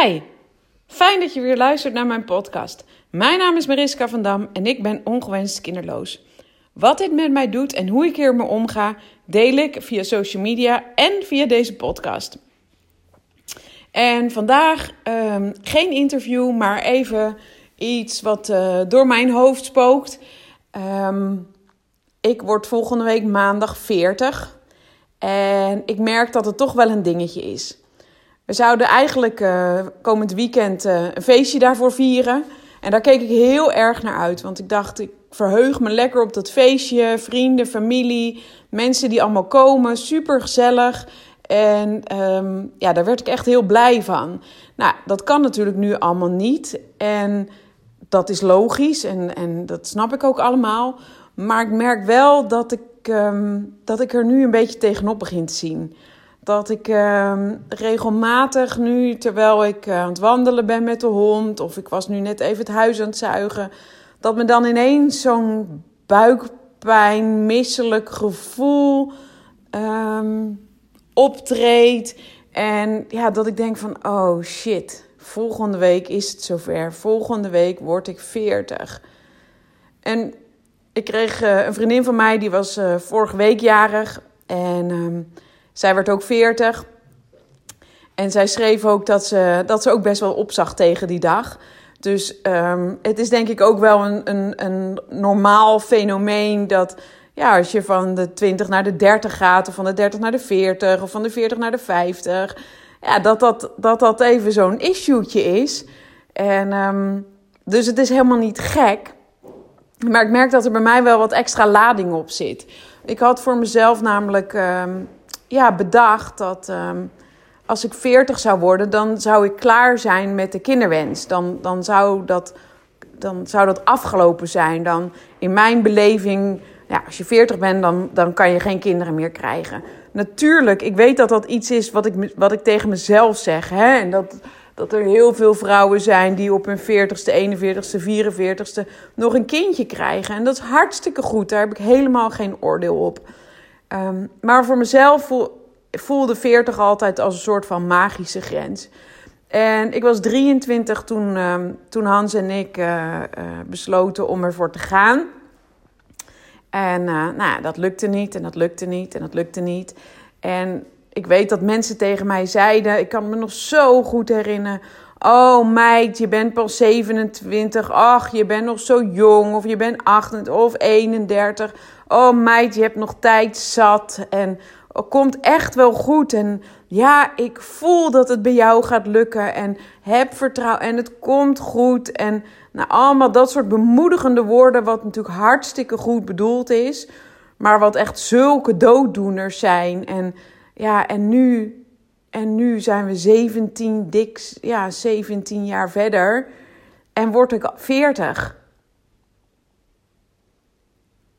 Hi, fijn dat je weer luistert naar mijn podcast. Mijn naam is Mariska van Dam en ik ben ongewenst kinderloos. Wat dit met mij doet en hoe ik hiermee omga, deel ik via social media en via deze podcast. En vandaag um, geen interview, maar even iets wat uh, door mijn hoofd spookt. Um, ik word volgende week maandag 40 en ik merk dat het toch wel een dingetje is. We zouden eigenlijk uh, komend weekend uh, een feestje daarvoor vieren. En daar keek ik heel erg naar uit. Want ik dacht, ik verheug me lekker op dat feestje. Vrienden, familie, mensen die allemaal komen. Super gezellig. En um, ja, daar werd ik echt heel blij van. Nou, dat kan natuurlijk nu allemaal niet. En dat is logisch en, en dat snap ik ook allemaal. Maar ik merk wel dat ik, um, dat ik er nu een beetje tegenop begin te zien dat ik uh, regelmatig nu, terwijl ik uh, aan het wandelen ben met de hond, of ik was nu net even het huis aan het zuigen, dat me dan ineens zo'n buikpijn, misselijk gevoel um, optreedt. En ja, dat ik denk van, oh shit, volgende week is het zover. Volgende week word ik 40. En ik kreeg uh, een vriendin van mij, die was uh, vorige week jarig. En um, zij werd ook 40. En zij schreef ook dat ze, dat ze ook best wel opzag tegen die dag. Dus um, het is denk ik ook wel een, een, een normaal fenomeen dat ja, als je van de 20 naar de 30 gaat, of van de 30 naar de 40, of van de 40 naar de 50, ja, dat dat, dat, dat even zo'n issue'tje is. En um, dus het is helemaal niet gek. Maar ik merk dat er bij mij wel wat extra lading op zit. Ik had voor mezelf namelijk um, ja, bedacht dat um, als ik 40 zou worden, dan zou ik klaar zijn met de kinderwens. Dan, dan, zou, dat, dan zou dat afgelopen zijn. Dan in mijn beleving, ja, als je 40 bent, dan, dan kan je geen kinderen meer krijgen. Natuurlijk, ik weet dat dat iets is wat ik, wat ik tegen mezelf zeg. Hè? En dat, dat er heel veel vrouwen zijn die op hun 40ste, 41ste, 44ste nog een kindje krijgen. En dat is hartstikke goed. Daar heb ik helemaal geen oordeel op. Um, maar voor mezelf voel, voelde 40 altijd als een soort van magische grens. En ik was 23 toen, um, toen Hans en ik uh, uh, besloten om ervoor te gaan. En uh, nou, dat lukte niet en dat lukte niet en dat lukte niet. En ik weet dat mensen tegen mij zeiden, ik kan me nog zo goed herinneren. Oh meid, je bent pas 27. Ach, je bent nog zo jong. Of je bent 28 of 31. Oh meid, je hebt nog tijd zat. En het komt echt wel goed. En ja, ik voel dat het bij jou gaat lukken. En heb vertrouwen. En het komt goed. En nou, allemaal dat soort bemoedigende woorden. Wat natuurlijk hartstikke goed bedoeld is. Maar wat echt zulke dooddoeners zijn. En ja, en nu en nu zijn we 17, dik, ja, 17 jaar verder. En word ik 40.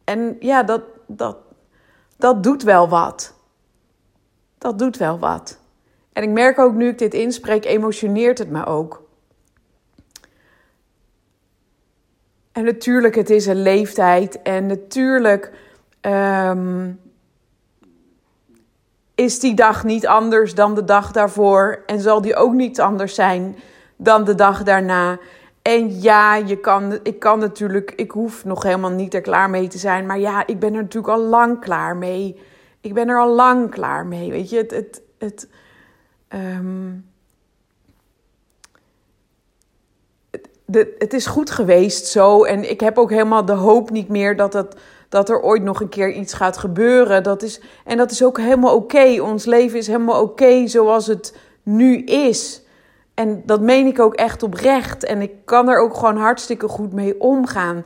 En ja, dat, dat, dat doet wel wat. Dat doet wel wat. En ik merk ook nu ik dit inspreek, emotioneert het me ook. En natuurlijk, het is een leeftijd. En natuurlijk um, is die dag niet anders dan de dag daarvoor. En zal die ook niet anders zijn dan de dag daarna. En ja, je kan, ik kan natuurlijk, ik hoef nog helemaal niet er klaar mee te zijn. Maar ja, ik ben er natuurlijk al lang klaar mee. Ik ben er al lang klaar mee. Weet je, het. het, het, um, het, het is goed geweest zo. En ik heb ook helemaal de hoop niet meer dat het dat er ooit nog een keer iets gaat gebeuren. Dat is, en dat is ook helemaal oké. Ons leven is helemaal oké zoals het nu is. En dat meen ik ook echt oprecht. En ik kan er ook gewoon hartstikke goed mee omgaan.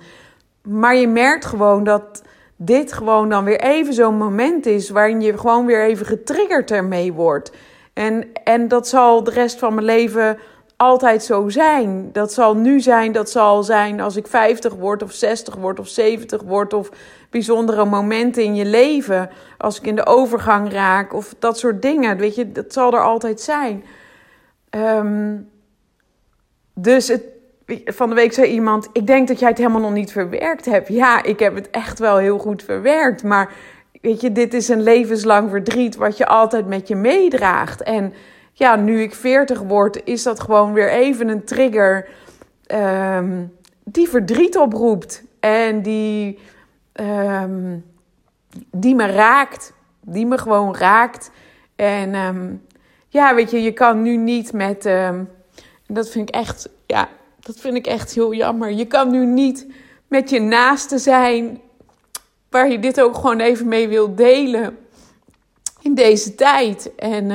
Maar je merkt gewoon dat dit gewoon dan weer even zo'n moment is waarin je gewoon weer even getriggerd ermee wordt. En, en dat zal de rest van mijn leven altijd zo zijn. Dat zal nu zijn, dat zal zijn als ik 50 word of 60 word of 70 word of bijzondere momenten in je leven. Als ik in de overgang raak of dat soort dingen. Weet je, dat zal er altijd zijn. Um, dus het, van de week zei iemand: Ik denk dat jij het helemaal nog niet verwerkt hebt. Ja, ik heb het echt wel heel goed verwerkt. Maar weet je, dit is een levenslang verdriet wat je altijd met je meedraagt. En ja, nu ik 40 word, is dat gewoon weer even een trigger ehm, die verdriet oproept. En die, ehm, die me raakt. Die me gewoon raakt. En ehm, ja, weet je, je kan nu niet met. dat vind ik echt. Ja, dat vind ik echt heel jammer. Je kan nu niet met je naaste zijn. Waar je dit ook gewoon even mee wil delen. In deze tijd. En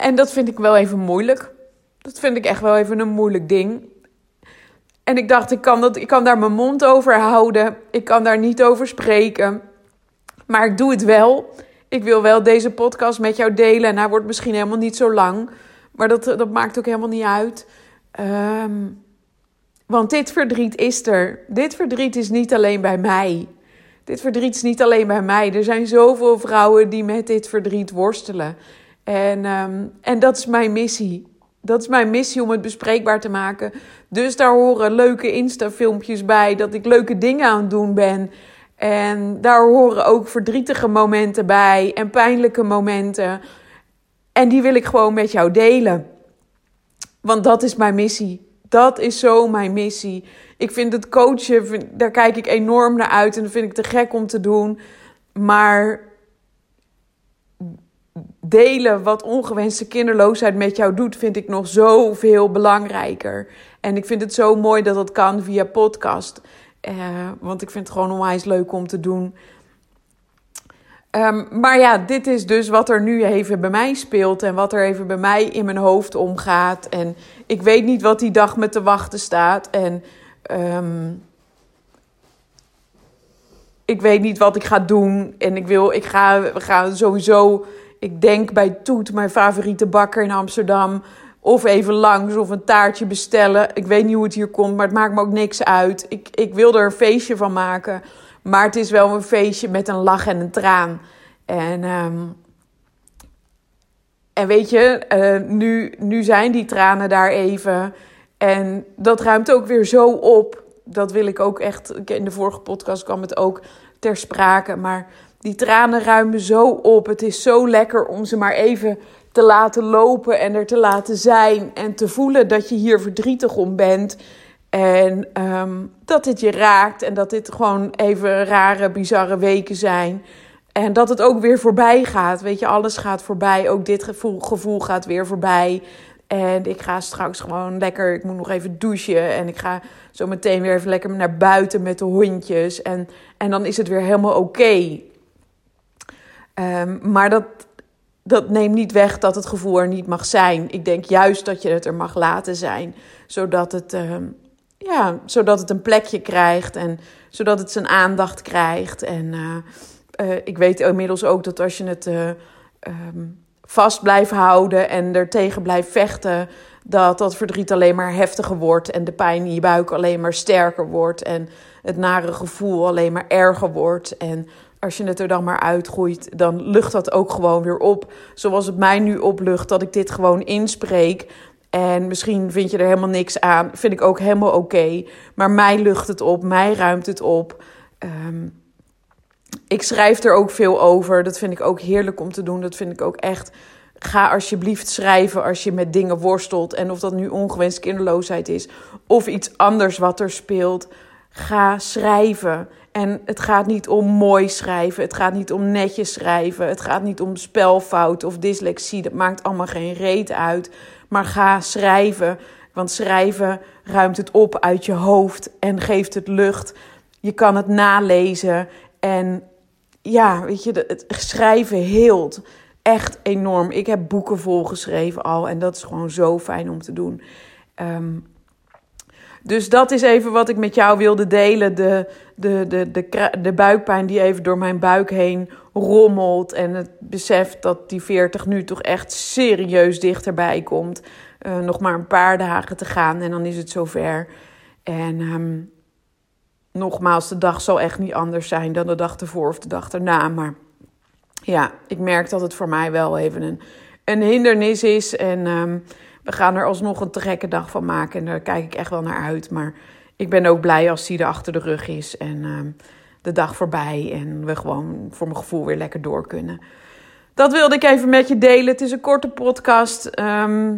en dat vind ik wel even moeilijk. Dat vind ik echt wel even een moeilijk ding. En ik dacht, ik kan, dat, ik kan daar mijn mond over houden. Ik kan daar niet over spreken. Maar ik doe het wel. Ik wil wel deze podcast met jou delen. En hij wordt misschien helemaal niet zo lang. Maar dat, dat maakt ook helemaal niet uit. Ehm, want dit verdriet is er. Dit verdriet is niet alleen bij mij. Dit verdriet is niet alleen bij mij. Er zijn zoveel vrouwen die met dit verdriet worstelen. En, ehm, en dat is mijn missie. Dat is mijn missie om het bespreekbaar te maken. Dus daar horen leuke Insta-filmpjes bij. Dat ik leuke dingen aan het doen ben. En daar horen ook verdrietige momenten bij. En pijnlijke momenten. En die wil ik gewoon met jou delen. Want dat is mijn missie. Dat is zo mijn missie. Ik vind het coachen, daar kijk ik enorm naar uit. En dat vind ik te gek om te doen. Maar delen wat ongewenste kinderloosheid met jou doet, vind ik nog zoveel belangrijker. En ik vind het zo mooi dat dat kan via podcast. Uh, want ik vind het gewoon onwijs leuk om te doen. Um, maar ja, dit is dus wat er nu even bij mij speelt en wat er even bij mij in mijn hoofd omgaat. En ik weet niet wat die dag me te wachten staat. En um, ik weet niet wat ik ga doen. En ik wil, ik ga, we gaan sowieso ik denk bij Toet, mijn favoriete bakker in Amsterdam. Of even langs of een taartje bestellen. Ik weet niet hoe het hier komt, maar het maakt me ook niks uit. Ik, ik wil er een feestje van maken. Maar het is wel een feestje met een lach en een traan. En, um, en weet je, uh, nu, nu zijn die tranen daar even. En dat ruimt ook weer zo op. Dat wil ik ook echt. In de vorige podcast kwam het ook ter sprake. Maar die tranen ruimen zo op. Het is zo lekker om ze maar even te laten lopen en er te laten zijn. En te voelen dat je hier verdrietig om bent. En um, dat het je raakt. En dat dit gewoon even rare, bizarre weken zijn. En dat het ook weer voorbij gaat. Weet je, alles gaat voorbij. Ook dit gevoel, gevoel gaat weer voorbij. En ik ga straks gewoon lekker. Ik moet nog even douchen. En ik ga zo meteen weer even lekker naar buiten met de hondjes. En, en dan is het weer helemaal oké. Um, maar dat, dat neemt niet weg dat het gevoel er niet mag zijn. Ik denk juist dat je het er mag laten zijn, zodat het, um, ja, zodat het een plekje krijgt en zodat het zijn aandacht krijgt. En uh, uh, ik weet inmiddels ook dat als je het uh, um, vast blijft houden en er tegen blijft vechten, dat dat verdriet alleen maar heftiger wordt en de pijn in je buik alleen maar sterker wordt en het nare gevoel alleen maar erger wordt. En als je het er dan maar uitgroeit, dan lucht dat ook gewoon weer op. Zoals het mij nu oplucht dat ik dit gewoon inspreek. En misschien vind je er helemaal niks aan. Vind ik ook helemaal oké. Maar mij lucht het op, mij ruimt het op. Um, ik schrijf er ook veel over. Dat vind ik ook heerlijk om te doen. Dat vind ik ook echt. Ga alsjeblieft schrijven als je met dingen worstelt. En of dat nu ongewenst kinderloosheid is of iets anders wat er speelt. Ga schrijven. En het gaat niet om mooi schrijven. Het gaat niet om netjes schrijven. Het gaat niet om spelfout of dyslexie. Dat maakt allemaal geen reet uit. Maar ga schrijven. Want schrijven ruimt het op uit je hoofd en geeft het lucht. Je kan het nalezen. En ja, weet je, het schrijven heelt. Echt enorm. Ik heb boeken volgeschreven al. En dat is gewoon zo fijn om te doen. Um, dus dat is even wat ik met jou wilde delen. De, de, de, de, de buikpijn die even door mijn buik heen rommelt. En het besef dat die 40 nu toch echt serieus dichterbij komt. Uh, nog maar een paar dagen te gaan en dan is het zover. En um, nogmaals, de dag zal echt niet anders zijn dan de dag ervoor of de dag erna. Maar ja, ik merk dat het voor mij wel even een, een hindernis is. En um, we gaan er alsnog een te dag van maken. En daar kijk ik echt wel naar uit. Maar ik ben ook blij als die er achter de rug is. En uh, de dag voorbij. En we gewoon voor mijn gevoel weer lekker door kunnen. dat wilde ik even met je delen. Het is een korte podcast, ehm,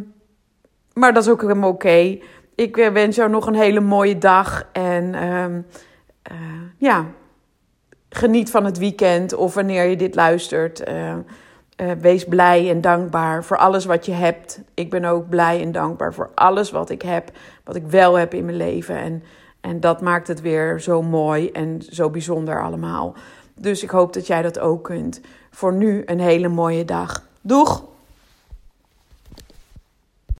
maar dat is ook helemaal oké. Ik eh, wens jou nog een hele mooie dag en ehm, eh, ja, geniet van het weekend of wanneer je dit luistert. Uh, wees blij en dankbaar voor alles wat je hebt. Ik ben ook blij en dankbaar voor alles wat ik heb, wat ik wel heb in mijn leven. En, en dat maakt het weer zo mooi en zo bijzonder allemaal. Dus ik hoop dat jij dat ook kunt. Voor nu een hele mooie dag. Doeg!